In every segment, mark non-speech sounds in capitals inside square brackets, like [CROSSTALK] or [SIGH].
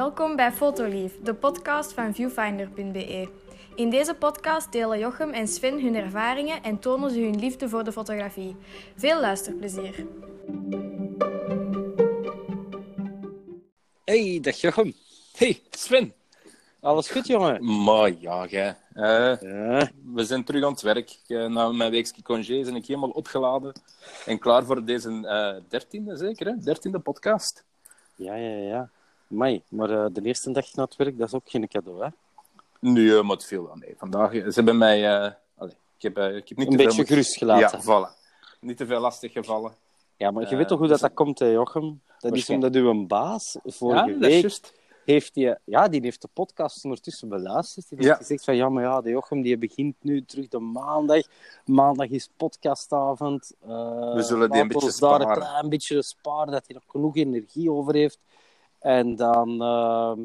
Welkom bij Fotolief, de podcast van viewfinder.be. In deze podcast delen Jochem en Sven hun ervaringen en tonen ze hun liefde voor de fotografie. Veel luisterplezier. Hey, dag Jochem. Hey, Sven. Alles goed, jongen? Maar ja, jij. Eh, Ja. we zijn terug aan het werk. Eh, na mijn weekje congé ben ik helemaal opgeladen. En klaar voor deze eh, dertiende, zeker, hè? Dertiende podcast. Ja, ja, ja. Mai, maar eh, de eerste dag na het werk, dat is ook geen cadeau, hè? Nee, maar het viel wel mee. Vandaag, eh, ze hebben mij... eh, allee, ik, heb, eh, ik heb niet Een te veel beetje moeten- gerust gelaten. Ja, voilà. Niet te veel lastig gevallen. Ja, maar je Eh, weet toch hoe dat, dus- dat komt, hè, Jochem? Dat is omdat uw baas Ja, vorige dat is week heeft die, ja, die heeft de podcast ondertussen beluisterd. Die heeft Ja. gezegd van, ja, maar ja, de Jochem die begint nu terug de maandag. Maandag is podcastavond. Eh, We zullen die een beetje ons daar een sparen. klein beetje sparen, dat hij nog genoeg energie over heeft. En dan, ehm,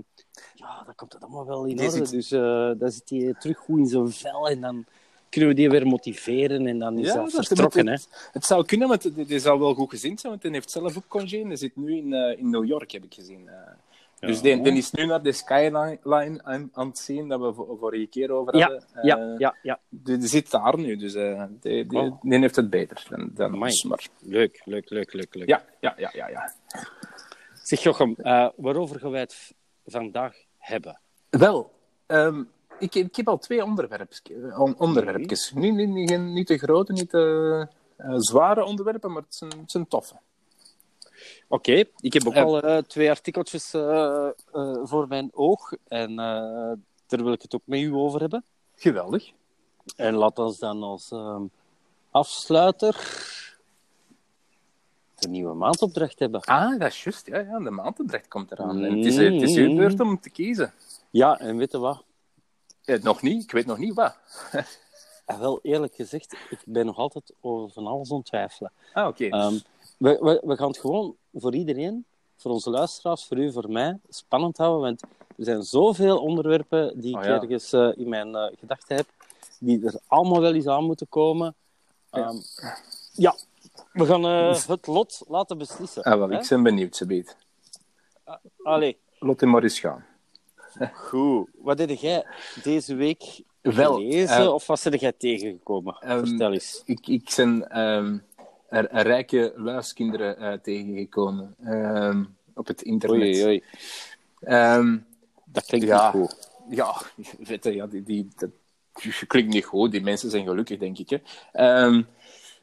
ja, dan komt het allemaal wel in orde. Dus eh, dan zit hij terug goed in zijn vel en dan kunnen we die weer motiveren en dan is Ja, dat vertrokken, hè. het, het zou kunnen, want die, die zou wel goed gezind zijn, want hij heeft zelf ook congé. en Hij zit nu in, eh, in New York, heb ik gezien. eh. Dus die, die is nu naar de skyline aan, aan het zien, dat we vo- vorige keer over Ja, hadden. ja, Eh, ja, ja. Die, die zit daar nu, dus eh, die, die, Oh. die heeft het beter dan, dan Amai. ons. Maar, Leuk, leuk, leuk, leuk, leuk. ja, ja, ja, ja, ja. Zeg Jochem, eh, waarover gaan wij het vandaag hebben? Wel, ehm, ik, ik heb al twee onderwerpjes. on- onderwerpjes. Niet, niet, niet, te grote, niet te eh, zware onderwerpen, maar het zijn, het zijn toffe. Oké, ik heb ook Eh. al eh, twee artikeltjes eh, eh, voor mijn oog en eh, daar wil ik het ook met u over hebben. Geweldig. En laat ons dan als ehm, afsluiter de nieuwe maandopdracht hebben. Ah, dat is juist. Ja, ja, de maandopdracht komt eraan. En het, is, het is uw beurt om te kiezen. Ja, en weet je wat? Eh, nog niet, ik weet nog niet wat. [LAUGHS] Wel eerlijk gezegd, ik ben nog altijd over van alles onttwijfelen. Ah, oké. Ehm, we, we, we gaan het gewoon voor iedereen, voor onze luisteraars, voor u, voor mij, spannend houden. Want er zijn zoveel onderwerpen die ik Oh ja. ergens eh, in mijn eh, gedachten heb, die er allemaal wel eens aan moeten komen. Ja. Ehm, ja, we gaan eh, het lot laten beslissen. ah, wel, hè? ik ben benieuwd, ze weet. Allee, Laat hem maar eens gaan. goed. Wat heb jij deze week Wel, gelezen eh, of wat ben jij tegengekomen? ehm, Vertel eens. Ik, ik ben ehm, er, er rijke luiskinderen eh, tegengekomen ehm, op het internet. Oei, oei. Dat klinkt ja. niet goed. ja, [LAUGHS] weet je, ja, die, die, dat klinkt niet goed. Die mensen zijn gelukkig, denk ik. Hè.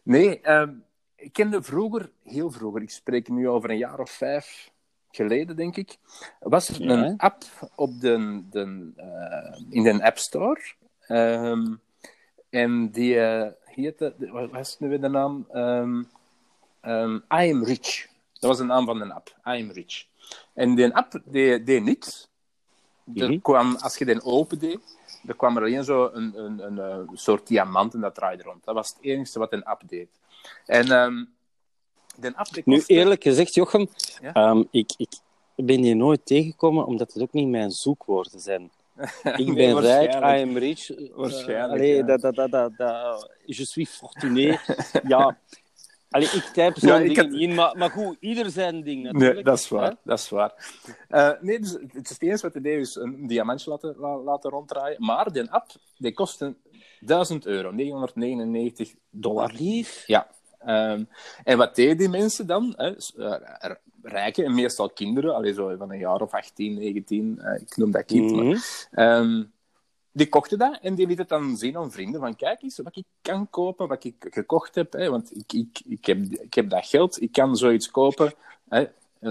Nee, ik kende vroeger, heel vroeger, ik spreek nu over een jaar of vijf geleden, denk ik, was er Ja. een app op de, de, eh, in de App Store. Ehm, en die eh, heette, wat was nu weer de naam? Ehm, I am Rich. Dat was de naam van de app, I am Rich. En die app deed, deed niks. Er Mhm. kwam, als je den opendeed, er kwam er alleen zo een, een, een, eh, soort diamant en dat draaide rond. Dat was het enige wat een app deed. En die Nu, eerlijk gezegd, Jochem, Ja? ehm, ik, ik ben die nooit tegengekomen, omdat het ook niet mijn zoekwoorden zijn. [LAUGHS] Ik ben rijk, I am rich. Waarschijnlijk, allee, ja. dat, dat, dat, dat, dat, je suis fortuné. [LAUGHS] ja, allee, ik typ zo'n Ja, ik ding had- in, maar, maar goed, ieder zijn ding natuurlijk. Nee, dat is waar. hè. Dat is waar. Eh, nee, dus het is het enige wat hij deed, is een diamantje laten, la- laten ronddraaien. Maar die app, die kostte 1000 euro, 999 dollar. Lief. Ja. Ehm, en wat deden die mensen dan? Hè? Eh, rijken, en meestal kinderen, allee, zo van een jaar of 18, 19, eh, ik noem dat kind. maar, Mhm. Die kochten dat en die lieten het dan zien aan vrienden. Van kijk eens wat ik kan kopen, wat ik gekocht heb. Hè, want ik, ik, ik, heb, ik heb dat geld, ik kan zoiets kopen. Hè,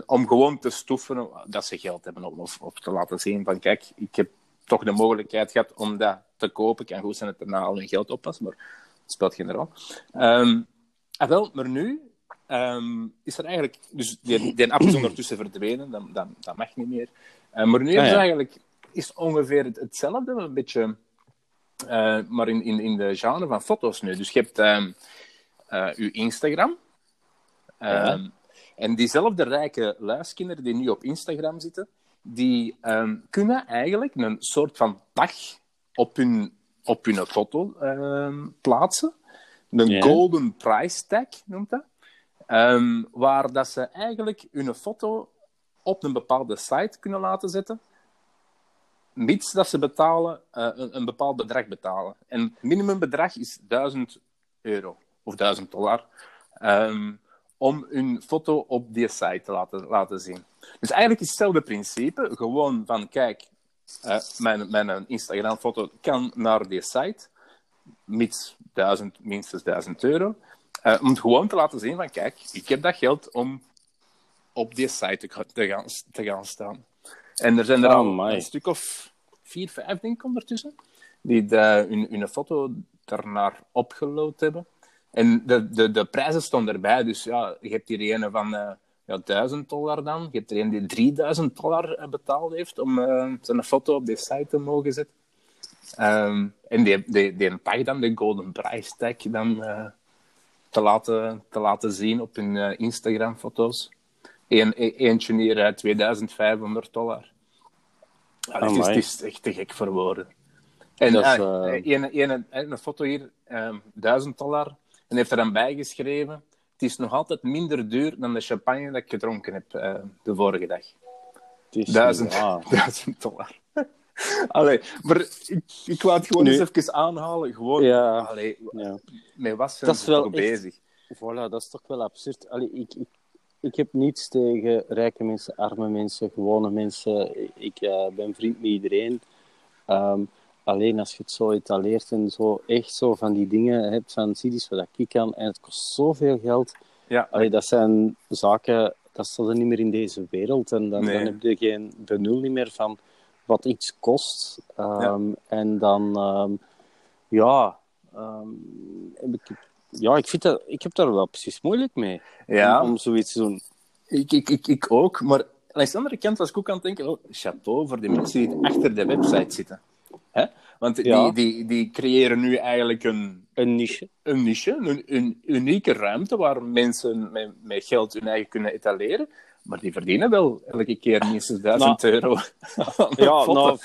om gewoon te stoffen dat ze geld hebben. Of, of te laten zien van kijk, ik heb toch de mogelijkheid gehad om dat te kopen. Ik kan goed zijn het daarna al hun geld oppassen, maar het speelt geen rol. Ah, wel, maar nu ehm, is er eigenlijk... Dus die, die app is ondertussen verdwenen, dat, dat, dat mag niet meer. Eh, maar nu Ah, ja. eigenlijk is ongeveer het- hetzelfde, een beetje, eh, maar in, in, in de genre van foto's nu. Dus je hebt ehm eh, je Instagram. Ehm, En diezelfde rijke luiskinderen die nu op Instagram zitten, die ehm, kunnen eigenlijk een soort van tag op hun, op hun foto plaatsen. Een golden price tag noemt dat. Ehm, waar dat ze eigenlijk hun foto op een bepaalde site kunnen laten zetten, mits dat ze betalen, eh, een, bepaald bedrag betalen. En het minimumbedrag is 1000 euro of 1000 dollar. ehm, om hun foto op die site te laten, laten zien. Dus eigenlijk is hetzelfde principe. Gewoon van, kijk, eh, mijn, mijn Instagram-foto kan naar die site, mits 1000, minstens 1000 euro. eh, om gewoon te laten zien van, kijk, ik heb dat geld om op die site te, gaan, te gaan staan. En er zijn er Oh, al my. een stuk of vier, vijf, denk ik, ondertussen, die de, hun, hun foto daarnaar opgeload hebben. En de, de, de prijzen stonden erbij. Dus ja, je hebt hier een van eh, ja, 1000 dollar dan. Je hebt er een die 3000 dollar eh, betaald heeft om eh, zijn foto op die site te mogen zetten. Ehm, en die, die, die pakt dan de golden price tag dan te, laten, te laten zien op hun Instagram-foto's. Eén, e- eentje hier uit 2500 dollar. Het, is, Amai. het is echt te gek voor woorden. En Dat is, ah, eh, een, een, een, foto hier, ehm 1000 dollar. En heeft er dan bijgeschreven: Het is nog altijd minder duur dan de champagne dat ik gedronken heb eh, de vorige dag. Het is, 1000, ja. 1000 dollar. Allee, maar ik, ik wou het gewoon Nu- eens even aanhalen. Gewoon, Ja. allee, ja. met wat zijn toch echt- bezig? Voilà, dat is toch wel absurd. Allee, ik, ik, ik heb niets tegen rijke mensen, arme mensen, gewone mensen. Ik eh, ben vriend met iedereen. Ehm, alleen als je het zo etaleert en zo echt zo van die dingen hebt van zie eens wat ik kan en het kost zoveel geld. Ja, Allee, dat zijn zaken, dat staat er niet meer in deze wereld. En dan, Nee. dan heb je geen benul niet meer van wat iets kost. Ehm, En dan, ehm, ja, heb ik, ja ik, vind dat, ik heb daar wel precies moeilijk mee ja om, om zoiets te doen. ik, ik, ik, ik ook. Maar aan de andere kant was ik ook aan het denken: oh, chapeau voor de mensen die achter de website zitten. Hè? Want Ja. die, die, die creëren nu eigenlijk een, Een niche. een niche, een, een unieke ruimte waar mensen met, met geld hun eigen kunnen etaleren. Maar die verdienen wel elke keer minstens 1000 euro. aan een Ja, nou,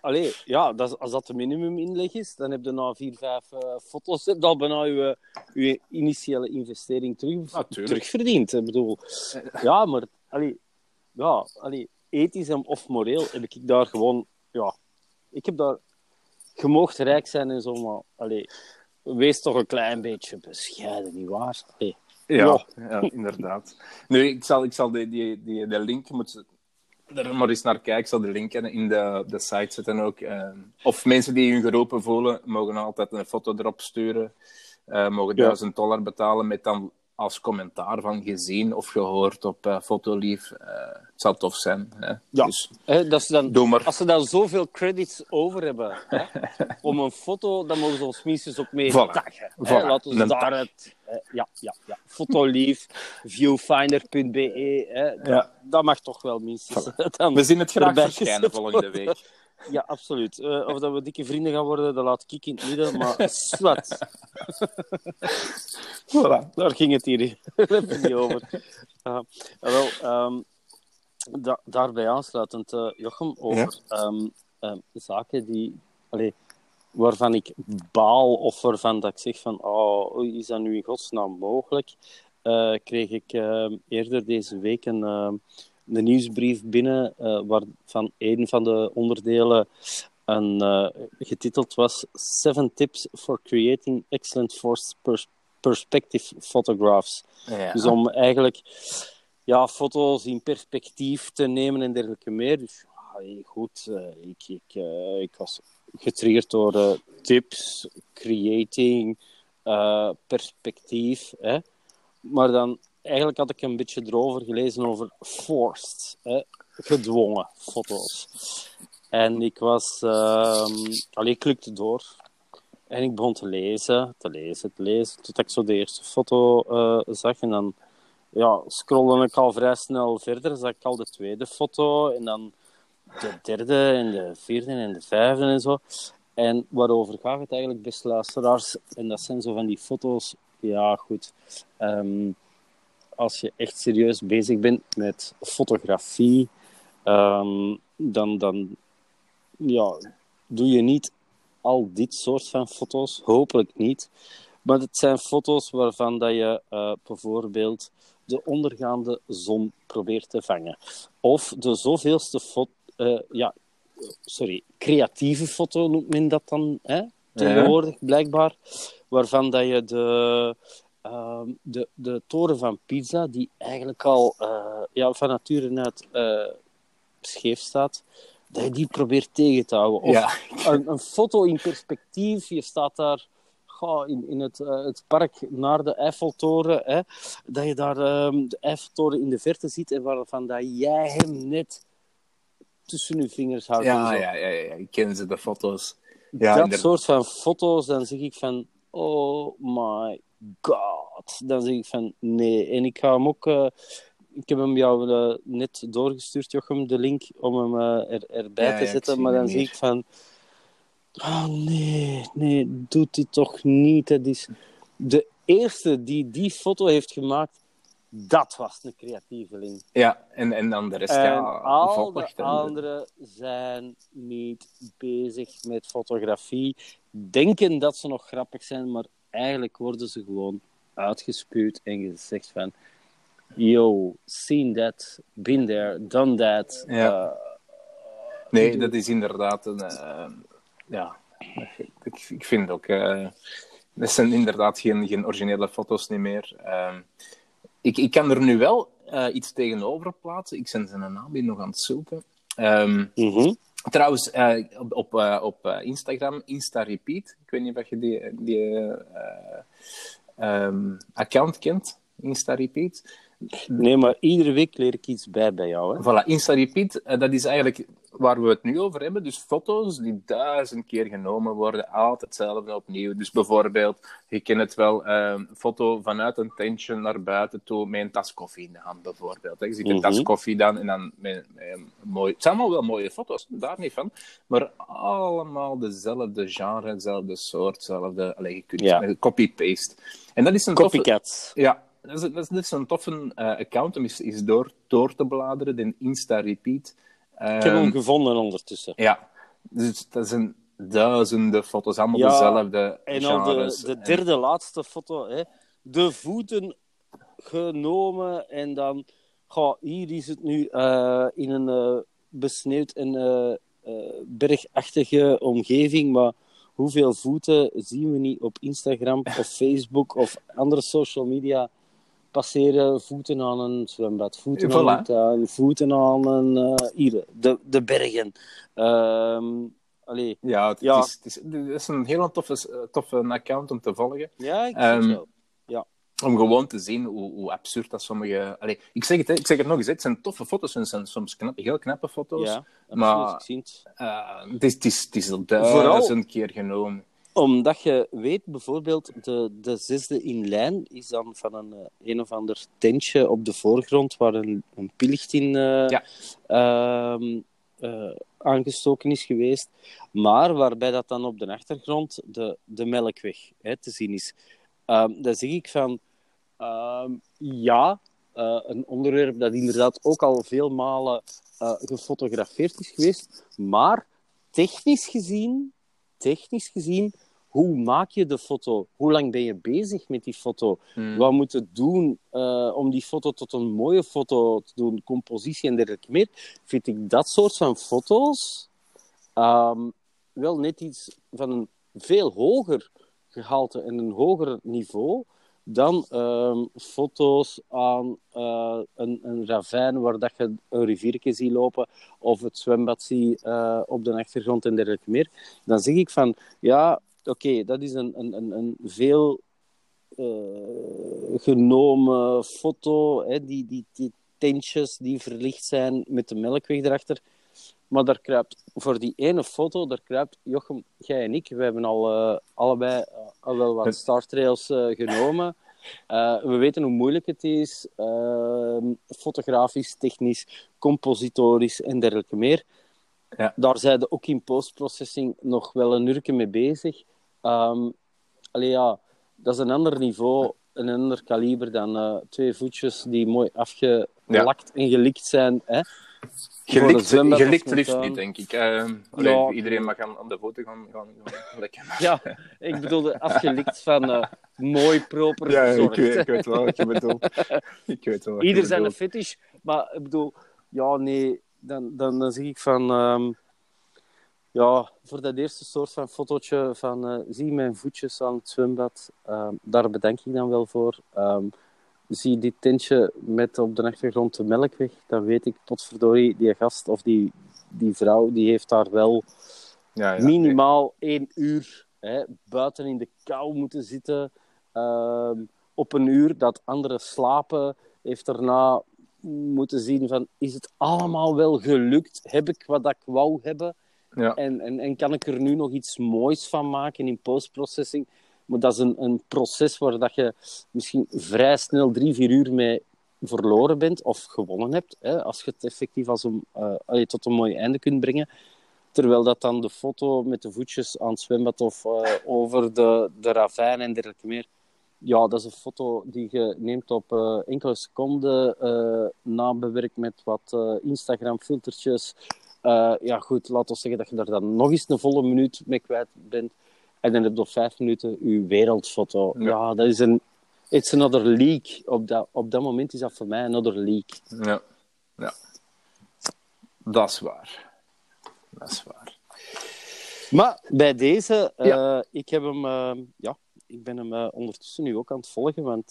allee, ja dat, als dat de minimuminleg is, dan heb je na vier, vijf eh, foto's al bijna je, je initiële investering terug, terugverdiend. Ik bedoel, ja, maar allee, ja, allee, ethisch of moreel heb ik daar gewoon, ja, ik heb daar, je moogt rijk zijn en zo, maar allee, wees toch een klein beetje bescheiden, nietwaar? Ja, ja, inderdaad. Nu, ik zal, ik zal die, die, die, de link moeten er maar eens naar kijken. Ik zal de link in de, de site zetten ook. Eh, of mensen die hun geroepen voelen, mogen altijd een foto erop sturen. Eh, mogen Ja. 1000 dollar betalen met dan als commentaar van gezien of gehoord op eh, Fotolief. Eh, het zou tof zijn. Hè? Ja. Dus, Hè, dat ze dan, Doe maar. Als ze dan zoveel credits over hebben hè, [LAUGHS] om een foto, dan mogen ze ons minstens ook mee Voilà. taggen. Voilà. Laten we Een daar tag. het... hè, ja, ja, ja. Fotolief, viewfinder.be. hè, Ja. dat, dat mag toch wel minstens. [LAUGHS] Dan we zien het graag verschijnen volgende week. Ja, absoluut. Eh, of dat we dikke vrienden gaan worden, dat laat ik in het midden. Maar zwart, Voilà. daar ging het hier [LAUGHS] even niet over. Uh, wel, ehm, da- daarbij aansluitend, eh, Jochem, over ehm, ehm, zaken die, allee, waarvan ik baal of waarvan dat ik zeg van, oh, is dat nu in godsnaam mogelijk? Eh, kreeg ik eerder deze week een, een nieuwsbrief binnen eh, waarvan een van de onderdelen een, eh, getiteld was Seven Tips for Creating Excellent Forced Pers- Perspective Photographs. Ja. Dus om eigenlijk ja, foto's in perspectief te nemen en dergelijke meer. Dus hey, goed, eh, ik, ik, ik was getriggerd door tips, creating, perspectief. Hè. Maar dan eigenlijk had ik een beetje erover gelezen over forced, hè, gedwongen foto's. En ik was, ehm allee, ik klikte door. En ik begon te lezen, te lezen, te lezen, tot ik zo de eerste foto eh, zag. En dan ja, scrollde ik al vrij snel verder, zag ik al de tweede foto. En dan de derde en de vierde en de vijfde en zo. En waarover gaat het eigenlijk, beste luisteraars? En dat zijn zo van die foto's. Ja, goed. Ehm, als je echt serieus bezig bent met fotografie, ehm, dan, dan ja, doe je niet al dit soort van foto's. Hopelijk niet. Maar het zijn foto's waarvan dat je eh, bijvoorbeeld de ondergaande zon probeert te vangen. Of de zoveelste foto, uh, ja, sorry, creatieve foto noemt men dat dan, hè? tegenwoordig blijkbaar, waarvan dat je de, uh, de, de toren van Pisa, die eigenlijk al uh, ja, van nature uit uh, scheef staat, dat je die probeert tegen te houden. Of Ja. een, een foto in perspectief, je staat daar goh, in, in het, uh, het park naar de Eiffeltoren, hè, dat je daar um, de Eiffeltoren in de verte ziet en waarvan dat jij hem net tussen je vingers houdt. Ja, ja, ja, ja, ik ken ze, de foto's. Ja, dat soort van foto's, dan zeg ik van, oh my god. Dan zeg ik van, nee. En ik ga hem ook, uh, ik heb hem jou uh, net doorgestuurd, Jochem, de link, om hem uh, er, erbij Ja, te ja, zetten. maar dan zie ik van, oh nee, nee, doet dit toch niet. Dat is de eerste die die foto heeft gemaakt, dat was een creatieveling. Ja, en, en dan de rest, En ja, al de anderen zijn niet bezig met fotografie. Denken dat ze nog grappig zijn, maar eigenlijk worden ze gewoon uitgespuwd en gezegd van... Yo, seen that, been there, done that. Ja. Uh, Nee, dat is inderdaad een... Uh, ja, ik, ik vind ook... Uh, dat zijn inderdaad geen, geen originele foto's niet meer. Uh, ik, ik kan er nu wel iets tegenover plaatsen. Ik ben zijn naam hier nog aan het zoeken. Um, mm -hmm. Trouwens, uh, op, op, uh, op Instagram, InstaRepeat. Ik weet niet of je die, die um, account kent, InstaRepeat. Nee, maar iedere week leer ik iets bij bij jou. Hè? Voilà, InstaRepeat, uh, dat is eigenlijk waar we het nu over hebben. Dus foto's die duizend keer genomen worden, altijd hetzelfde opnieuw. Dus bijvoorbeeld, je kent het wel, een foto vanuit een tentje naar buiten toe met een tas koffie in de hand, bijvoorbeeld. Je ziet een mm -hmm. tas koffie dan en dan met, met een mooi... Het zijn allemaal wel mooie foto's, daar niet van. Maar allemaal dezelfde genre, dezelfde soort, dezelfde... Allee, je kunt ja. copy-paste. En dat is een Copycat. Toffe, ja, dat is, dat is, een toffe uh, account om is, is door, door te bladeren, de Insta-repeat. Um, ik heb hem gevonden ondertussen. Ja, dus dat zijn duizenden foto's, allemaal ja, dezelfde En genres. dan de, de derde en... laatste foto, hè. de voeten genomen en dan, goh, hier is het nu uh, in een uh, besneeuwd en bergachtige omgeving, maar hoeveel voeten zien we niet op Instagram of Facebook of andere social media passeren voeten aan een zwembad, voeten Voilà. aan een tuin, voeten aan een... Uh, hier, de, de bergen. Um, allee. Ja, het, ja. Is, het, is, het is een heel toffe, toffe account om te volgen. Ja, ik um, wel. Ja. Om gewoon te zien hoe, hoe absurd dat sommige... Allee, ik, zeg het, hè, ik zeg het nog eens, het zijn toffe foto's en zijn soms knap, heel knappe foto's. Ja, maar ik het. Uh, het, is, het, is, het is al duizend Vooral... keer genomen omdat je weet, bijvoorbeeld, de, de zesde in lijn is dan van een, uh, een of ander tentje op de voorgrond waar een, een pillicht in uh, ja. uh, aangestoken is geweest. Maar waarbij dat dan op de achtergrond de, de melkweg hè, te zien is. Ehm, dan zeg ik van, ehm, ja, uh, een onderwerp dat inderdaad ook al veel malen uh, gefotografeerd is geweest. Maar technisch gezien, technisch gezien, hoe maak je de foto? Hoe lang ben je bezig met die foto? Hmm. Wat moet je doen uh, om die foto tot een mooie foto te doen? Compositie en dergelijke meer. Vind ik dat soort van foto's um, wel net iets van een veel hoger gehalte en een hoger niveau dan um, foto's aan uh, een, een ravijn waar dat je een riviertje ziet lopen of het zwembad ziet uh, op de achtergrond en dergelijke meer. Dan zeg ik van, ja, oké, okay, dat is een, een, een, een veel uh, genomen foto, hè, die, die, die tentjes die verlicht zijn met de melkweg erachter. Maar daar kruipt, voor die ene foto, daar kruipt Jochem, jij en ik, we hebben al uh, allebei uh, al wel wat startrails genomen. Uh, we weten hoe moeilijk het is, fotografisch, technisch, compositorisch en dergelijke meer. Ja. Daar zijn we ook in postprocessing nog wel een uurtje mee bezig. Um, allee, ja, dat is een ander niveau, een ander kaliber dan uh, twee voetjes die mooi afgelakt ja. en gelikt zijn. Hè? Gelikt, gelikt liefst niet, denk ik. Eh, Ja. Iedereen mag aan, aan de foto gaan, gaan, gaan lekker. Ja, ik bedoelde afgelikt van eh, mooi, proper Ja, ik weet, ik weet wel wat je bedoelt. Ik weet wel Ieder zijn een fetish, maar ik bedoel, ja, nee, dan, dan, dan zeg ik van, ehm, ja, voor dat eerste soort van fotootje van, eh, zie mijn voetjes aan het zwembad, ehm, daar bedank ik dan wel voor. Ehm, zie dit tentje met op de achtergrond de melkweg, dan weet ik, potverdorie, die gast of die, die vrouw, die heeft daar wel Ja, ja. minimaal één uur hè, buiten in de kou moeten zitten. Ehm, op een uur dat anderen slapen, heeft daarna moeten zien van is het allemaal wel gelukt? Heb ik wat ik wou hebben? Ja. En, en, en kan ik er nu nog iets moois van maken in postprocessing? Maar dat is een, een proces waar dat je misschien vrij snel drie, vier uur mee verloren bent of gewonnen hebt. Hè, als je het effectief als een, allee, tot een mooi einde kunt brengen. Terwijl dat dan de foto met de voetjes aan het zwembad of eh, over de, de ravijn en dergelijke meer. Ja, dat is een foto die je neemt op eh, enkele seconden, nabewerkt met wat Instagram-filtertjes. Eh, ja, goed, laten we zeggen dat je daar dan nog eens een volle minuut mee kwijt bent. En dan heb je op vijf minuten je wereldfoto. Ja. Ja, dat is een... It's another leak. Op dat, op dat moment is dat voor mij another leak. Ja. ja. Dat is waar. Dat is waar. Maar bij deze, eh, Ja. ik heb hem, eh, ja, ik ben hem ondertussen nu ook aan het volgen, want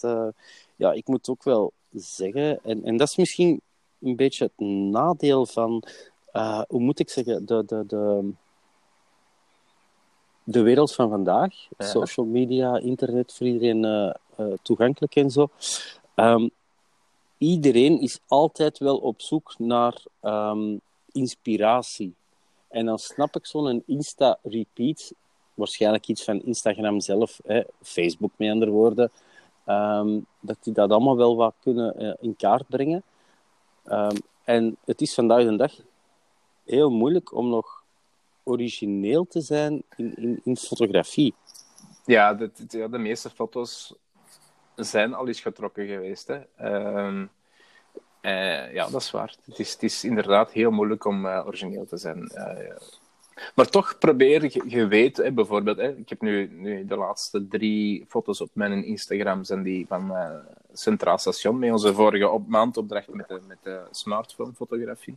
ja, ik moet ook wel zeggen, en, en dat is misschien een beetje het nadeel van, eh, hoe moet ik zeggen, de, de, de, de wereld van vandaag, Ja. social media, internet voor iedereen eh, eh, toegankelijk en zo. Ehm, iedereen is altijd wel op zoek naar ehm, inspiratie. En dan snap ik zo'n Insta-repeat, waarschijnlijk iets van Instagram zelf, hè, Facebook met andere woorden, ehm, dat die dat allemaal wel wat kunnen in kaart brengen. En het is vandaag de dag heel moeilijk om nog origineel te zijn in, in, in fotografie. Ja, de, de, de meeste foto's zijn al eens getrokken geweest. Hè. Ehm, eh, ja, dat is waar. Het is, het is inderdaad heel moeilijk om eh, origineel te zijn. Eh. Maar toch probeer je, weet, hè, bijvoorbeeld, hè, ik heb nu, nu de laatste drie foto's op mijn Instagram, zijn die van Centraal Station, met onze vorige op, maandopdracht met de, met de smartphone-fotografie.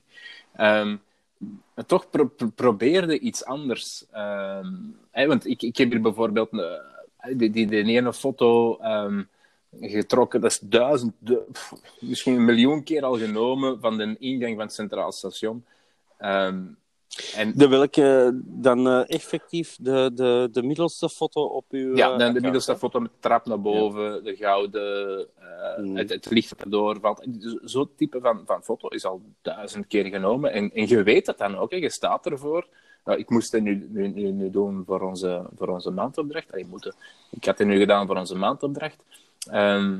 Ehm, en toch pro- pro- probeerde iets anders. Ehm, want ik, ik heb hier bijvoorbeeld een- die, die, die ene foto ehm, getrokken, dat is duizend, du- pff, misschien een miljoen keer al genomen van de ingang van het Centraal Station. Ehm, en De welke dan eh, effectief de, de, de middelste foto op uw... ja, eh, dan de middelste foto met de trap naar boven, de gouden, eh, Mm. het, het licht erdoor valt. Zo'n type van, van foto is al duizend keer genomen. En, en je weet dat dan ook, hè. je staat ervoor. Nou, ik moest het nu, nu, nu, nu doen voor onze, voor onze maandopdracht. Allee, moeten. Ik had het nu gedaan voor onze maandopdracht. Ehm,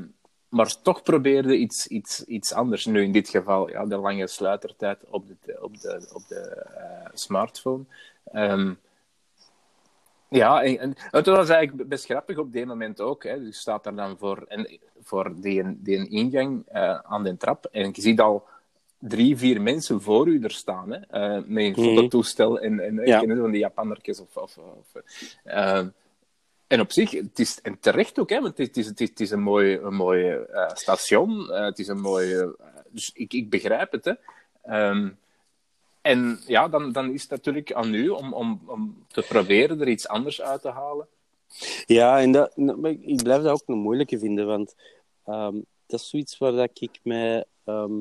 maar toch probeerde iets, iets, iets anders. Nu in dit geval ja, de lange sluitertijd op de, op de, op de eh, smartphone. Ehm, ja, en, en het was eigenlijk best grappig op die moment ook. Hè. Je staat daar dan voor, en, voor die, die ingang eh, aan de trap. En je ziet al drie, vier mensen voor u er staan. Hè, eh, met een Mhm. fototoestel en, en Ja. van die Japannertjes. Of, of, of, en op zich, het is, en terecht ook, hè, want het is, een mooi, een eh, station. eh, het is een eh, dus ik, ik begrijp het, hè. Ehm, en ja, dan, dan is het natuurlijk aan u om, om, om te proberen er iets anders uit te halen. Ja, en dat, maar ik blijf dat ook een moeilijke vinden, want ehm, dat is zoiets waar dat ik mij, ehm,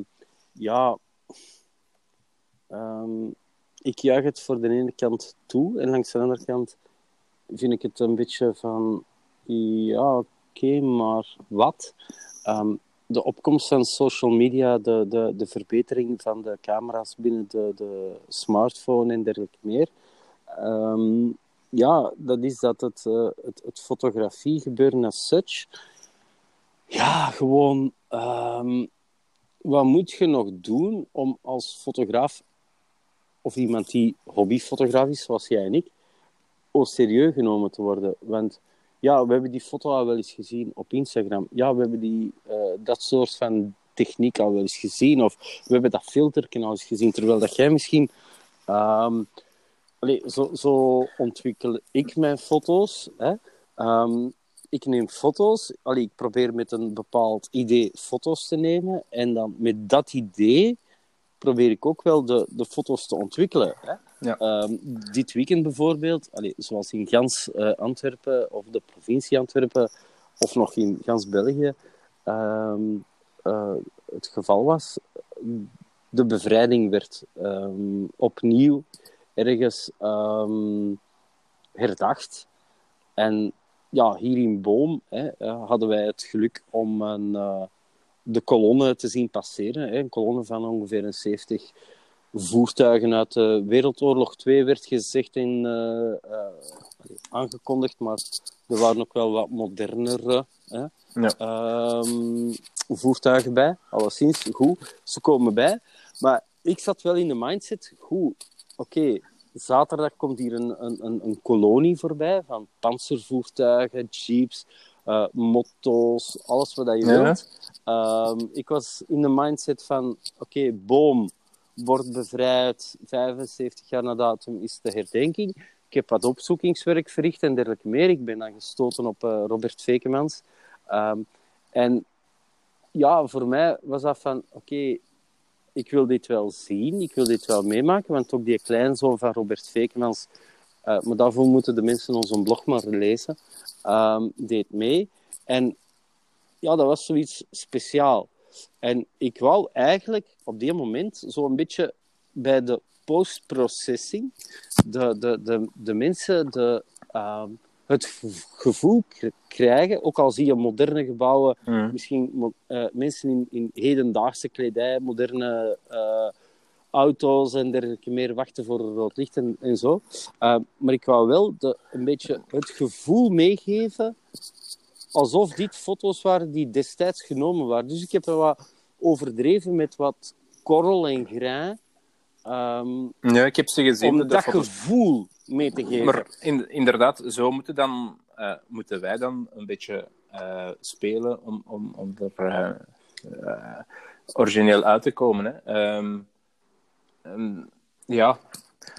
ja, ik juich het voor de ene kant toe en langs de andere kant vind ik het een beetje van, ja, oké, maar wat? Ehm, de opkomst van social media, de, de, de verbetering van de camera's binnen de, de smartphone en dergelijke meer. Ehm, ja, dat is dat het, eh, het, fotografie gebeuren as such. Ja, gewoon, ehm, wat moet je nog doen om als fotograaf, of iemand die hobbyfotograaf is, zoals jij en ik, au serieus genomen te worden? Want ja, we hebben die foto al wel eens gezien op Instagram. Ja, we hebben die, eh, dat soort van techniek al wel eens gezien, of we hebben dat filter al eens gezien, terwijl dat jij misschien... allee, zo, zo ontwikkel ik mijn foto's. Hè. Ehm, ik neem foto's, allee, ik probeer met een bepaald idee foto's te nemen, en dan met dat idee probeer ik ook wel de, de foto's te ontwikkelen. Hè. Ja. Ehm, dit weekend bijvoorbeeld, allee, zoals in gans eh, Antwerpen of de provincie Antwerpen of nog in gans België ehm, eh, het geval was, de bevrijding werd ehm, opnieuw ergens herdacht. En ja, hier in Boom hè, eh, hadden wij het geluk om een, de kolonne te zien passeren. Hè, een kolonne van ongeveer een 70 voertuigen uit de Wereldoorlog 2 werd gezegd in, eh, eh, aangekondigd, maar er waren ook wel wat modernere hè, Ja. ehm, voertuigen bij. Alleszins, goed, ze komen bij. Maar ik zat wel in de mindset, goed, oké, zaterdag komt hier een, een, een, een kolonie voorbij van panzervoertuigen, jeeps, eh, motto's, alles wat je Ja. wilt. Ehm, ik was in de mindset van, oké, boom wordt bevrijd, 75 jaar na datum is de herdenking. Ik heb wat opzoekingswerk verricht en dergelijke meer. Ik ben dan gestoten op eh, Robert Vekemans. Ehm, en ja, voor mij was dat van, oké, ik wil dit wel zien, ik wil dit wel meemaken, want ook die kleinzoon van Robert Vekemans, eh, maar daarvoor moeten de mensen onze blog maar lezen, ehm, deed mee. En ja, dat was zoiets speciaal. En ik wou eigenlijk op die moment zo'n beetje bij de post-processing de, de, de, de mensen de, ehm, het gev- gevoel krijgen, ook al zie je moderne gebouwen, Mm. misschien eh, mensen in, in hedendaagse kledij, moderne eh, auto's en dergelijke meer wachten voor rood licht en, en zo. Eh, maar ik wou wel de, een beetje het gevoel meegeven alsof dit foto's waren die destijds genomen waren. Dus ik heb er wat overdreven met wat korrel en grijn. ehm, Ja, ik heb ze gezien. om de dat foto's. gevoel mee te geven. Maar in, inderdaad, zo moeten, dan, eh, moeten wij dan een beetje eh, spelen om, om, om er origineel uit te komen. Hè. Ehm, ehm, ja,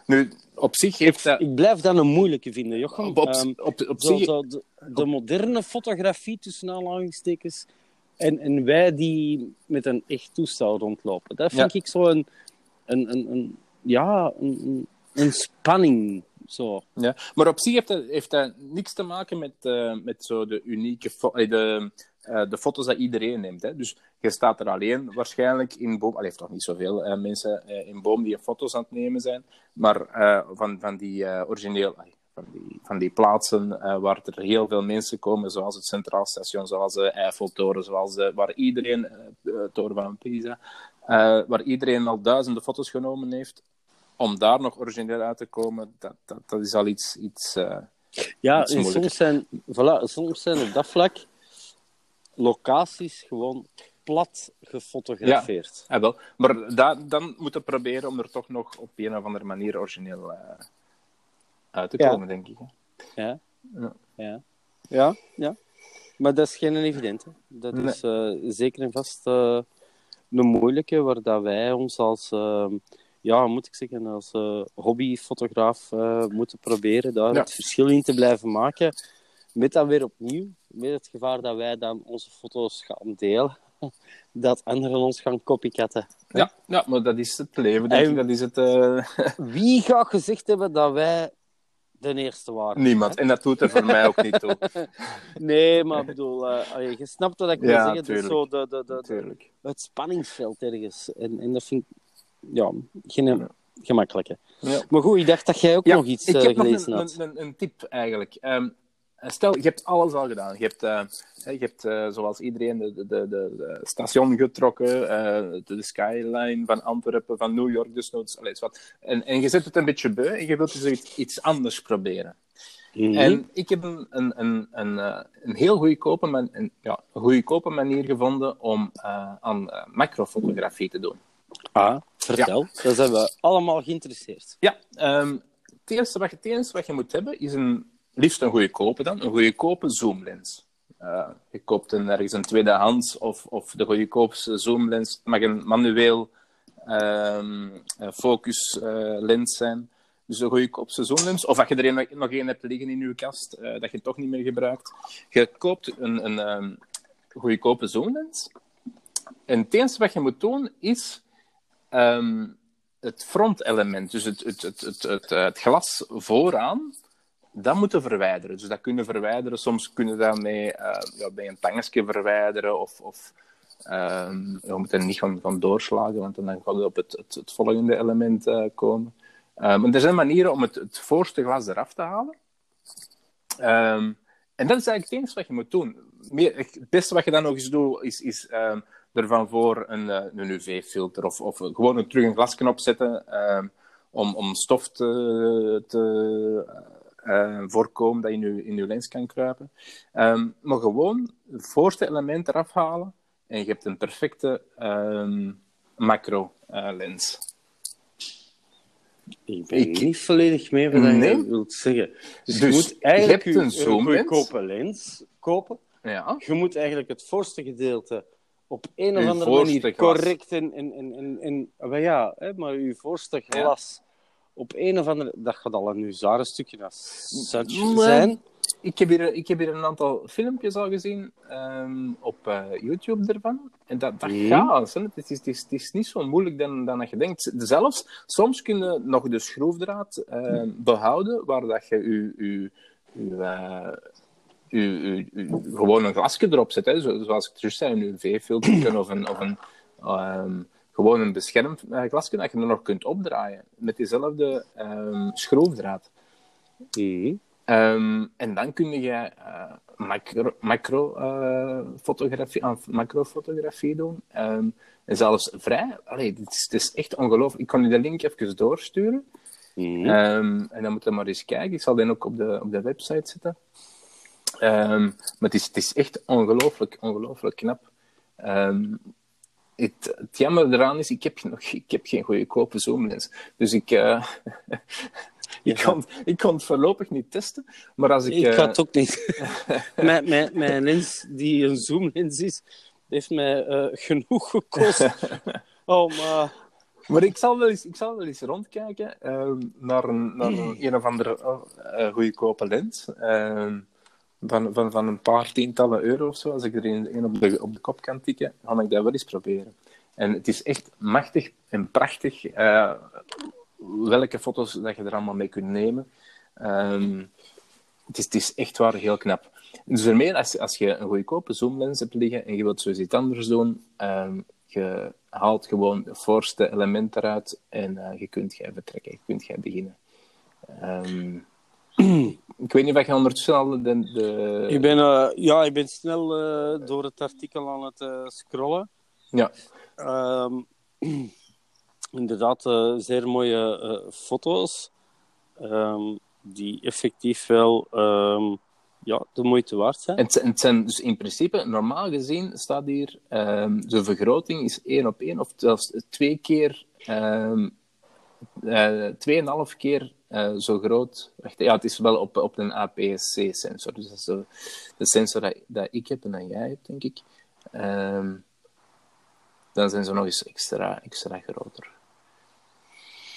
nu op zich heeft dat. Ik blijf dat een moeilijke vinden, Jochem. Op, op, Ehm, op, op zo, zich, zo de, de moderne fotografie tussen aanhalingstekens en, en wij die met een echt toestel rondlopen. Dat vind Ja. ik zo een, een, een, een, ja, een, spanning. Zo. Ja, maar op zich heeft dat, heeft dat niks te maken met, eh, met zo de unieke eh, de, eh, de foto's dat iedereen neemt. Hè. Dus je staat er alleen waarschijnlijk in boom. Al heeft toch niet zoveel eh, mensen eh, in boom die foto's aan het nemen zijn, maar van, van die origineel. Van die, van die plaatsen waar er heel veel mensen komen, zoals het Centraal Station, zoals de Eiffeltoren, zoals de, waar iedereen, de Toren van Pisa, waar iedereen al duizenden foto's genomen heeft, om daar nog origineel uit te komen, dat, dat, dat is al iets. iets Ja, en soms zijn, voilà, soms zijn op dat vlak locaties gewoon plat gefotografeerd. ja, wel. Maar da, dan moeten we proberen om er toch nog op een of andere manier origineel eh, uit te Ja. komen, denk ik. Ja. Ja. Ja. Ja, ja. Maar dat is geen evident. Hè. Dat Nee. is eh, zeker en vast eh, een moeilijke, waar dat wij ons als, eh, ja, moet ik zeggen, als hobbyfotograaf moeten proberen daar het verschil in te blijven maken. Met dan weer opnieuw, met het gevaar dat wij dan onze foto's gaan delen, [LAUGHS] dat anderen ons gaan copycatten. Ja, ja, maar dat is het leven, denk En- ik. Dat is het... eh, [LAUGHS] Wie gaat gezegd hebben dat wij de eerste waren? niemand. En dat doet er voor mij ook niet toe. [LAUGHS] Nee, maar ik bedoel, eh, allee, je snapt wat ik wil Ja, zeggen. Het is zo tuurlijk. de, de, de, het spanningsveld ergens. En, en dat vind ik ja, geen gemakkelijke. Ja. Maar goed, ik dacht dat jij ook Ja, nog iets ik eh, heb nog gelezen een, had. een, een, een tip eigenlijk. Ehm, stel, je hebt alles al gedaan. Je hebt, eh, je hebt eh, zoals iedereen de, de, de, de station getrokken, eh, de, skyline van Antwerpen, van New York, dus noods, alles wat. En, en je zet het een beetje beu en je wilt dus iets, iets anders proberen. Mhm. En ik heb een, een, een, een, eh, een heel goedkope, man, een, ja, goedkope manier gevonden om eh, aan eh, macrofotografie te doen. Ah, vertel. Dan zijn we allemaal geïnteresseerd. Ja, ehm, het, eerste wat je, het eerste wat je moet hebben is een, liefst een goedkope dan, een goedkope zoomlens. eh, je koopt een, ergens een tweedehands of, of de goedkoopste zoomlens. Het mag een manueel ehm focuslens zijn. Dus een goedkoopste zoomlens. Of als je er nog, nog één hebt liggen in je kast, eh, dat je toch niet meer gebruikt. Je koopt een, een ehm, goedkope zoomlens. En het enige wat je moet doen is ehm, het frontelement, dus het, het, het, het, het glas vooraan, dat moeten verwijderen. Dus dat kunnen verwijderen. Soms kunnen dat met, eh, ja, bij een tangensje verwijderen. Of, of ehm, je moet er niet gaan doorslagen, want dan gaat het op het, volgende element eh, komen. Um, er zijn manieren om het, het voorste glas eraf te halen. Ehm, en dat is eigenlijk het enige wat je moet doen. Meer, het beste wat je dan nog eens doet, is, is um, ervan voor een, eh, een UV-filter of, of gewoon een, terug een glasknop zetten om, om stof te, te uh, voorkomen dat je in je, in je lens kan kruipen. maar gewoon het voorste element eraf halen en je hebt een perfecte macro-lens. Ik ben niet volledig mee wat Nee? je wilt zeggen. Dus, Dus je moet eigenlijk je hebt een goedkope lens kopen. Ja. Je moet eigenlijk het voorste gedeelte op een of Uw andere manier glas. correct en, en, en, en, ja, hè, maar je voorste glas op een of andere, dat gaat al een zware stukje Maar- zijn. Ik heb, hier, ik heb hier een aantal filmpjes al gezien ehm, op eh, YouTube ervan. En dat, dat Mhm. gaat. Hè. Het, is, het, is, het is niet zo moeilijk dan, dan dat je denkt. Zelfs, soms kun je nog de schroefdraad ehm, behouden waar dat je je, je, je, je, je- je- gewoon een glasje erop zet. Hè. Zoals ik juist zei, een UV-filter [CLEARS THROAT] of een, of een ehm, gewoon een beschermd eh, glasje dat je er nog kunt opdraaien. Met diezelfde ehm, schroefdraad. Mhm. Ehm, en dan kun je eh, macro, macro, eh, fotografie, ah, macrofotografie doen. Ehm, en zelfs vrij. Allee, het, is, het is echt ongelooflijk. Ik kan je de link even doorsturen. Mhm. En dan moet je maar eens kijken. Ik zal die ook op de, op de website zetten. Maar het is, het is echt ongelooflijk, ongelooflijk knap. Ehm, het, het jammer eraan is, ik heb, nog, ik heb geen goedkope zoomlens. Dus ik, eh, [LAUGHS] ik, kon, ik kon het voorlopig niet testen. Maar als ik... Ik eh, ga het ook niet. [LAUGHS] mijn, mijn, mijn lens, die een zoomlens is, heeft mij eh, genoeg gekost. [LAUGHS] Oh, maar... Maar ik zal wel eens, ik zal wel eens rondkijken ehm, naar, een, naar een, [CLEARS THROAT] een of andere eh, eh, goedkope lens. Van, een paar tientallen euro of zo. Als ik er een, op, de, op de kop kan tikken, ga ik dat wel eens proberen. En het is echt machtig en prachtig eh, welke foto's dat je er allemaal mee kunt nemen. Ehm, het, is, het is echt waar heel knap. Dus ermee, als, als je een goedkope zoomlens hebt liggen en je wilt zoiets iets anders doen, ehm, je haalt gewoon het voorste element eruit en eh, je kunt jij vertrekken, je kunt jij beginnen. Ehm, [CLEARS THROAT] ik weet niet of je ondertussen al de... de... Ik ben, eh, ja, ik ben snel eh, door het artikel aan het eh, scrollen. Ja. Ehm, [CLEARS THROAT] inderdaad, zeer mooie foto's. ehm, die effectief wel ehm, ja, de moeite waard zijn. En het, zijn- het zijn dus in principe, normaal gezien staat hier, de vergroting is één op één, of zelfs twee keer, tweeënhalf keer eh, zo groot. Wacht, ja, het is wel op, op een APS-C-sensor. Dus dat is zo, de sensor dat, dat ik heb en dat jij hebt, denk ik. Ehm, dan zijn ze nog eens extra, extra groter.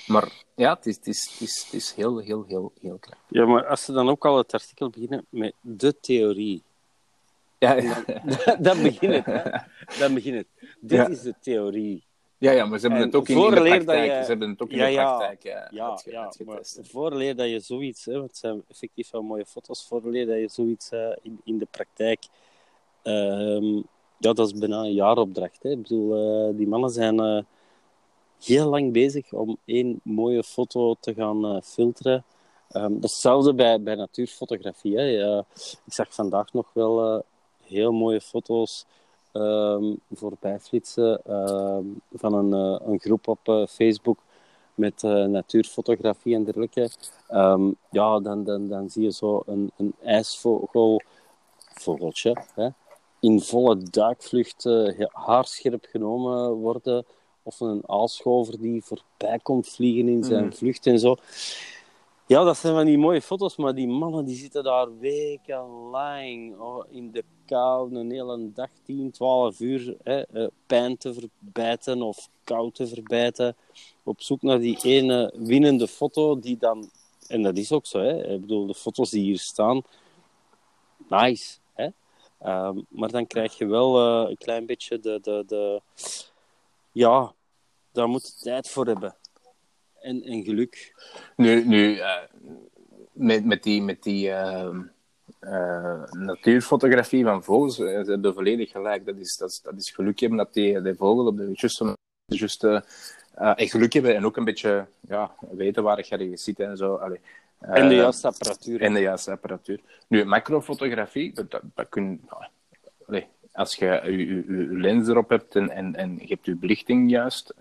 Maar ja, het is, het is, het is, het is heel, heel, heel, heel knap. Ja, maar als ze dan ook al het artikel beginnen met de theorie. Ja, ja, [LAUGHS] dan begint het, hè. Dan begint het. Dit Ja. is de theorie. Ja, ja, maar ze hebben En het ook in, in de praktijk. je- Ze hebben het ook in Ja, de ja. praktijk eh, Ja, ja maar uitgetest. vooraleer dat je zoiets, hè, want het zijn effectief wel mooie foto's, vooraleer dat je zoiets eh, in, in de praktijk, ehm, ja, dat is bijna een jaaropdracht. Hè. Ik bedoel, eh, die mannen zijn eh, heel lang bezig om één mooie foto te gaan eh, filteren. Dat is hetzelfde bij, bij natuurfotografie. Hè. Ik zag vandaag nog wel eh, heel mooie foto's ehm, voorbij flitsen ehm, van een, eh, een groep op eh, Facebook met eh, natuurfotografie en dergelijke. Ehm, ja, dan, dan, dan zie je zo een, een ijsvogel, vogeltje, hè, in volle duikvlucht he- haarscherp genomen worden. Of een aalscholver die voorbij komt vliegen in zijn Mhm. vlucht en zo. Ja, dat zijn van die mooie foto's, maar die mannen die zitten daar wekenlang oh, in de kou, een hele dag, 10, 12 uur, hè, eh, pijn te verbijten of kou te verbijten, op zoek naar die ene winnende foto die dan... En dat is ook zo, hè. Ik bedoel, de foto's die hier staan, nice, hè. Ehm, maar dan krijg je wel eh, een klein beetje de, de, de... Ja, daar moet je tijd voor hebben. En, en geluk. Nu, nu eh, met, met die, met die ehm, eh, natuurfotografie van vogels, eh, ze hebben volledig gelijk. Dat is, dat, is, dat is geluk hebben dat die, die vogel op de juiste, juiste echt geluk hebben en ook een beetje ja, weten waar je ergens zit en zo. Allee. En de juiste apparatuur. En de juiste apparatuur. Nu, macrofotografie, dat, dat kun allee, als je je, lens erop hebt en, en, en je hebt je belichting juist.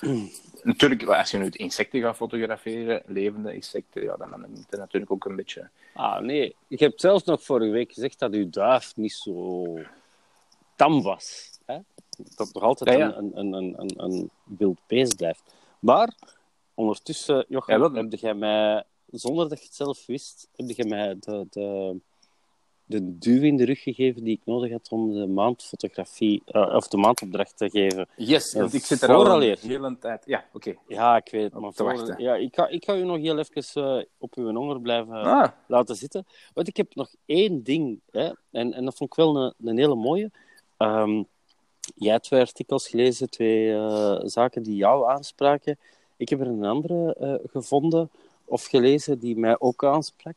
Uh, Natuurlijk, als je nu insecten gaat fotograferen, levende insecten, ja, dan, moet je natuurlijk ook een beetje. Ah, nee. Je hebt zelfs nog vorige week gezegd dat uw duif niet zo tam was. Hè? Dat nog altijd Een, een, een, een, een wild beest blijft. Maar ondertussen, Jochem, ja, heb jij mij, zonder dat je het zelf wist, heb je mij de, de de duw in de rug gegeven die ik nodig had om de maandfotografie, uh, of de maandopdracht te geven. Yes, uh, ik zit er al een hele tijd. Ja, oké. Ja, ik weet het. Maar te wachten. Ja, ik, ga, ik ga u nog heel even uh, op uw honger blijven ah. laten zitten. Want ik heb nog één ding, hè, en, en dat vond ik wel een, een hele mooie. Um, jij hebt twee artikels gelezen, twee zaken die jou aanspraken. Ik heb er een andere gevonden of gelezen die mij ook aansprak.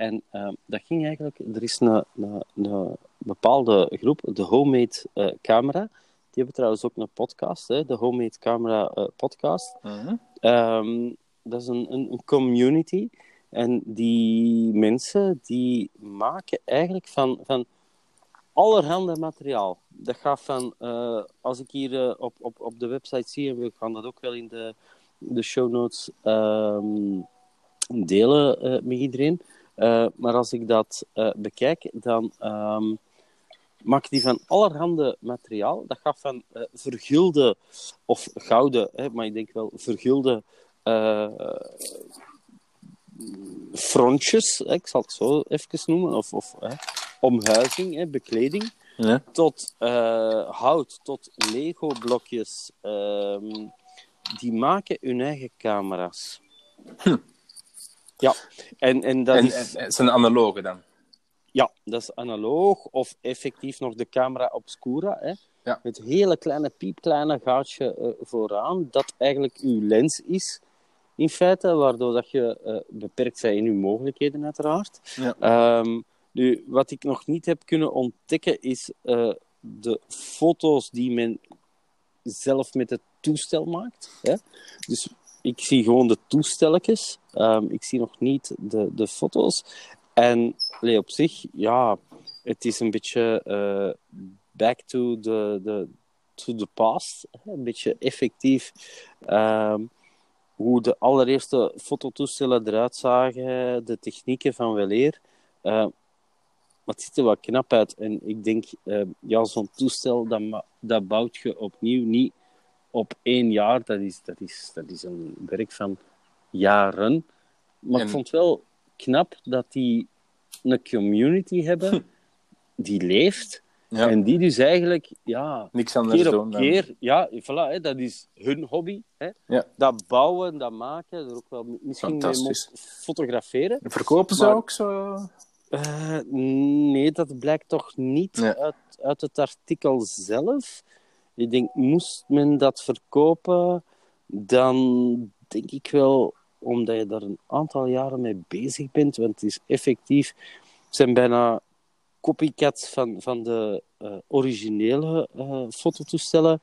En uh, dat ging eigenlijk... Er is een, een, een bepaalde groep, de Homemade uh, Camera. Die hebben trouwens ook een podcast, hè, de Homemade Camera uh, podcast. -huh. um, dat is een, een, een, community. En die mensen, die maken eigenlijk van, van allerhande materiaal. Dat gaat van, uh, als ik hier op, op, op de website zie, en we gaan dat ook wel in de, de show notes um, delen met iedereen uh, maar als ik dat uh, bekijk, dan um, maak die van allerhande materiaal. Dat gaat van uh, vergulde of gouden, hè, maar ik denk wel vergulde frontjes, hè, ik zal het zo even noemen, of, of omhuizing, hè, bekleding, ja. tot hout, tot Lego-blokjes. Ehm, die maken hun eigen camera's. Hm. Ja, en, en dat en, is... En, zijn analoge dan? Ja, dat is analoog of effectief nog de camera obscura. Hè? Ja. Met hele kleine, piepkleine gaatje uh, vooraan, dat eigenlijk uw lens is, in feite, waardoor dat je uh, beperkt bent in uw mogelijkheden, uiteraard. Ja. Um, nu, wat ik nog niet heb kunnen ontdekken, is uh, de foto's die men zelf met het toestel maakt. Hè? Dus ik zie gewoon de toestelletjes. Um, ik zie nog niet de, de foto's. En op zich, ja, het is een beetje uh, back to the, the, to the past. Een beetje effectief. Um, hoe de allereerste fototoestellen eruit zagen, de technieken van weleer. Uh, maar het ziet er wel knap uit. En ik denk, uh, ja, zo'n toestel, dat, dat bouwt je opnieuw niet op één jaar, dat is, dat is, dat is een werk van jaren. Maar ik vond wel knap dat die een community hebben [LAUGHS] die leeft. En die dus eigenlijk, ja, Niks anders keer op keer, ja, voilà, hè, dat is hun hobby. Hè. Ja. Dat bouwen, dat maken, er ook wel misschien mee fotograferen. Verkopen ze ook zo? Uh, nee, dat blijkt toch niet uit, uit het artikel zelf. Ik denk, moest men dat verkopen, dan denk ik wel, omdat je daar een aantal jaren mee bezig bent, want het is effectief, het zijn bijna copycats van, van de uh, originele uh, fototoestellen,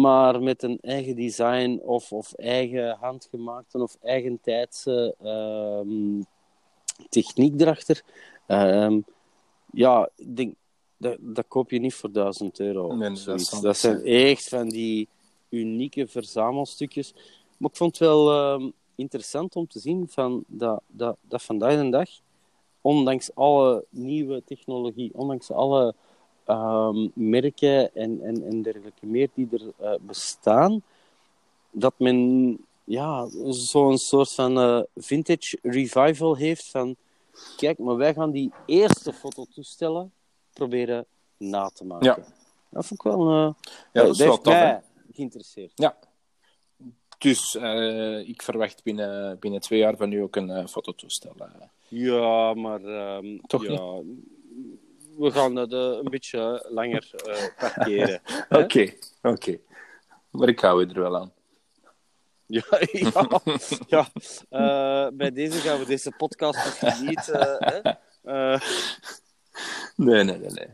maar met een eigen design of, of eigen handgemaakte of eigen tijdse uh, techniek erachter. Ehm, ja, ik denk, dat, dat koop je niet voor 1000 euro. dat, dat zijn echt van die unieke verzamelstukjes. Maar ik vond het wel uh, interessant om te zien van dat, dat, dat vandaag de dag, ondanks alle nieuwe technologie, ondanks alle uh, merken en, en, en dergelijke meer die er uh, bestaan, dat men ja, zo'n soort van eh, vintage revival heeft van kijk, maar wij gaan die eerste fototoestellen proberen na te maken. Ja. Dat vond ik wel... eh Ja, dat is wel tof, mij geïnteresseerd. Ja. Dus eh, ik verwacht binnen, binnen twee jaar van u ook een eh, fototoestel. Ja, maar ehm, Toch ja, we gaan dat een beetje langer [LAUGHS] parkeren. Oké, oké. Maar ik hou er wel aan. [LAUGHS] Ja, ja, ja. Bij deze gaan we deze podcast niet. [LAUGHS] Nee, nee, nee. nee.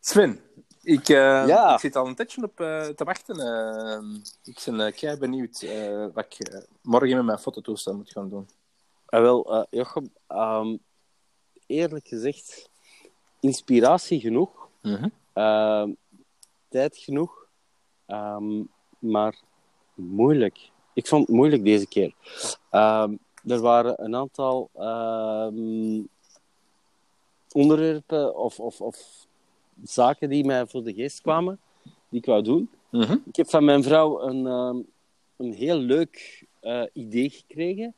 Sven, ik, eh, Ja. ik zit al een tijdje op eh, te wachten. eh. ik ben kei benieuwd wat ik morgen met mijn fototoestel moet gaan doen. ah, wel, Jochem, ehm, eerlijk gezegd, inspiratie genoeg, ehm, tijd genoeg, ehm, maar moeilijk. Ik vond het moeilijk deze keer. Er waren een aantal onderwerpen of, of, of zaken die mij voor de geest kwamen, die ik wou doen. Mhm. Ik heb van mijn vrouw een, ehm, een heel leuk eh, idee gekregen,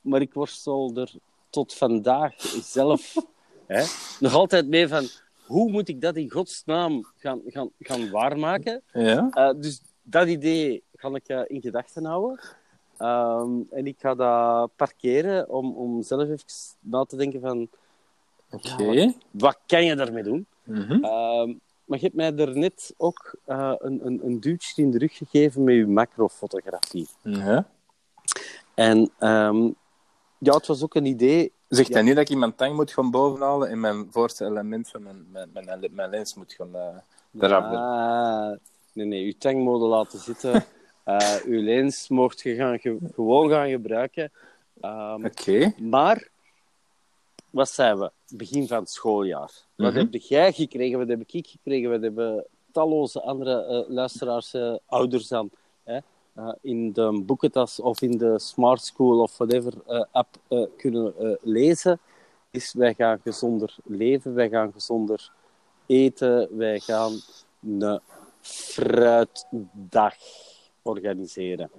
maar ik worstel er tot vandaag zelf [LAUGHS] hè, nog altijd mee van hoe moet ik dat in godsnaam gaan, gaan, gaan waarmaken. Ja? Eh, dus dat idee ga ik eh, in gedachten houden. Ehm, en ik ga dat parkeren om, om zelf even na te denken van Oké. wat kan je daarmee doen. Mhm. Ehm, maar je hebt mij er net ook eh, een, een, een duwtje in de rug gegeven met je macrofotografie. Ja. En ehm, ja, het was ook een idee. Zegt Ja. hij nu dat ik mijn tang moet gaan bovenhalen en mijn voorste element van mijn, mijn, mijn, mijn lens moet gaan eh eraf doen? Ah, nee, nee, je tankmode laten zitten. [LAUGHS] Eh uw lens mocht je gaan ge- gewoon gaan gebruiken. Ehm, Oké. Maar, wat zijn we? Begin van het schooljaar. Wat Mhm. heb jij gekregen? Wat heb ik gekregen? Wat hebben talloze andere eh, luisteraars, eh, ouders dan, hè, eh, in de boekentas of in de Smart School of whatever app kunnen lezen? Is wij gaan gezonder leven, wij gaan gezonder eten, wij gaan een fruitdag organiseren.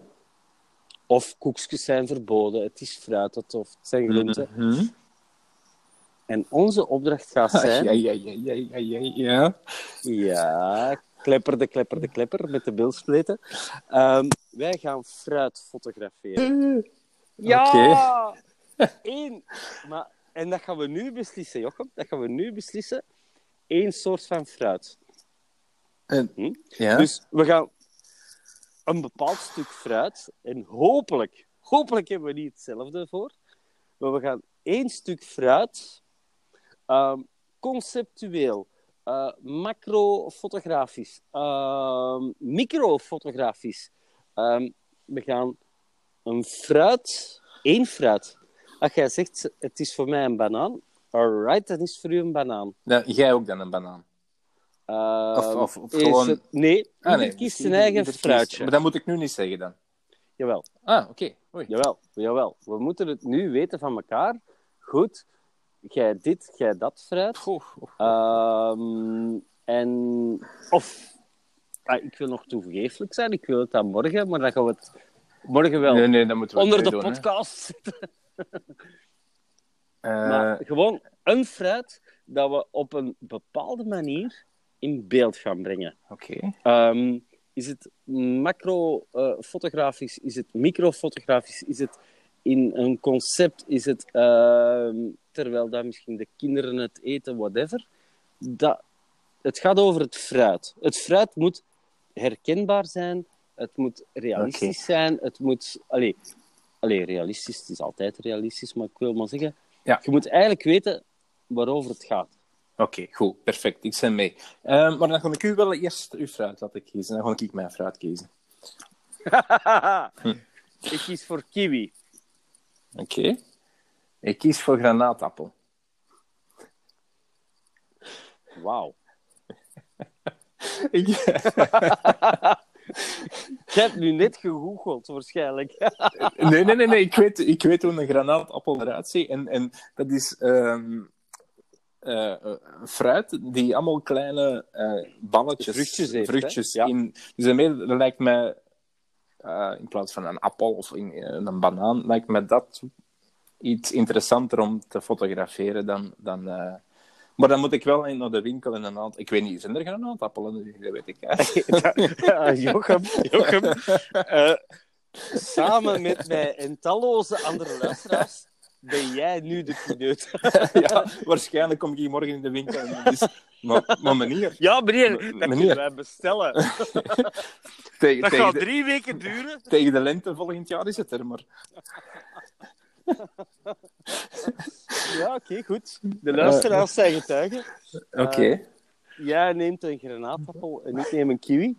Of koekjes zijn verboden, het is fruit het- of het zijn groenten. Mhm. En onze opdracht gaat zijn... Ja, ja, ja, ja, ja, ja, ja. Ja, klepper de klepper de klepper met de bilspleten. Ehm, wij gaan fruit fotograferen. Ja! [LAUGHS] Eén. Maar, en dat gaan we nu beslissen, Jochem. Dat gaan we nu beslissen. Eén soort van fruit. En- Hm? ja. Dus we gaan een bepaald stuk fruit. En hopelijk, hopelijk hebben we niet hetzelfde voor. Maar we gaan één stuk fruit ehm, conceptueel, eh, macrofotografisch, ehm, microfotografisch. ehm, we gaan een fruit, één fruit. Als jij zegt, het is voor mij een banaan, alright, dan is voor u een banaan. Dan, jij ook dan een banaan? Of- of- of is gewoon- het- nee, Ah, ieder nee. kiest Ieder- zijn eigen ieder kiest. fruitje. Maar dat moet ik nu niet zeggen dan. Jawel. Ah, oké. Jawel, jawel. We moeten het nu weten van elkaar. Goed, jij dit, jij dat fruit. Ehm, en, of, ah, ik wil nog toegeeflijk zijn, ik wil het dan morgen, maar dan gaan we het morgen wel Nee, nee, dat moeten we onder de doen, podcast zetten. Eh, Maar gewoon een fruit dat we op een bepaalde manier in beeld gaan brengen. Oké. Ehm, is het macro-fotografisch? is het microfotografisch? Is het in een concept? Is het ehm, terwijl dat misschien de kinderen het eten, whatever? Dat, het gaat over het fruit. Het fruit moet herkenbaar zijn. Het moet realistisch zijn. Het moet... Allee, allee, realistisch. Het is altijd realistisch, maar ik wil maar zeggen... Ja. Je moet eigenlijk weten waarover het gaat. Oké, goed. Perfect. Ik ben mee. Eh, maar dan ga ik u wel eerst uw fruit laten kiezen. Dan ga ik mijn fruit kiezen. [LAUGHS] Ik kies voor kiwi. Oké. Ik kies voor granaatappel. Wauw. [LAUGHS] Ik- [LAUGHS] Je hebt nu net gegoogeld, waarschijnlijk. [LAUGHS] nee, nee, nee, nee. Ik weet, ik weet hoe een granaatappel eruit ziet. En, en dat is ehm, eh, eh, fruit die allemaal kleine eh, balletjes, Vruchtjes heeft, vruchtjes hè? In. Dus dat lijkt mij in plaats van een appel of in, een banaan, lijkt me dat iets interessanter om te fotograferen dan... dan eh, Maar dan moet ik wel naar de winkel en een aantal... Ik weet niet, zijn er granaatappelen? Dat weet ik. Hè? [LAUGHS] Ja, Jochem, [LAUGHS] Jochem eh, samen met mij en talloze andere luisteraars ben jij nu de pineut. [LAUGHS] ja, waarschijnlijk kom ik hier morgen in de winkel is... Maar, maar meneer, Ja, meneer, dat Meneer. kunnen wij bestellen. tegen, Dat tegen, gaat de, drie weken duren. tegen de lente volgend jaar is het er, maar... Ja, oké, goed. De luisteraars zijn getuigen. Oké. Jij neemt een granaatappel en ik neem een kiwi.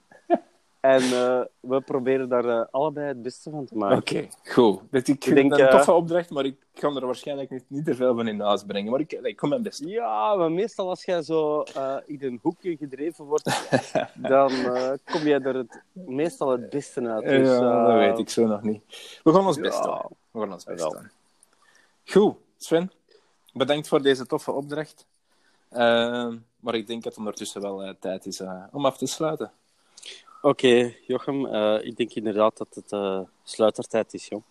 En eh, we proberen daar eh, allebei het beste van te maken. Oké, goed. Dat, ik vind denk, het een eh, toffe opdracht, maar ik kan er waarschijnlijk niet, niet te veel van in huis brengen. Maar ik, ik kom mijn best. Ja, maar meestal als jij zo eh, in een hoekje gedreven wordt, [LAUGHS] dan eh, kom jij er het, meestal het beste uit. Dus, ja, dat eh, weet ik zo nog niet. We gaan ons ja. best doen. We gaan ons best doen. Goed, Sven. Bedankt voor deze toffe opdracht. Ehm, maar ik denk dat ondertussen wel eh, tijd is eh, om af te sluiten. Oké, Jochem. Eh, ik denk inderdaad dat het sluitertijd is, joh.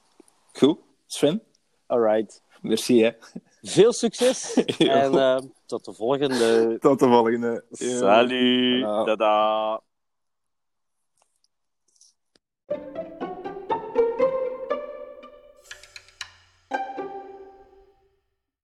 Goed, Sven. Alright. Merci, hè. Veel succes. [LAUGHS] en tot de volgende. Tot de volgende. Salut. Dada.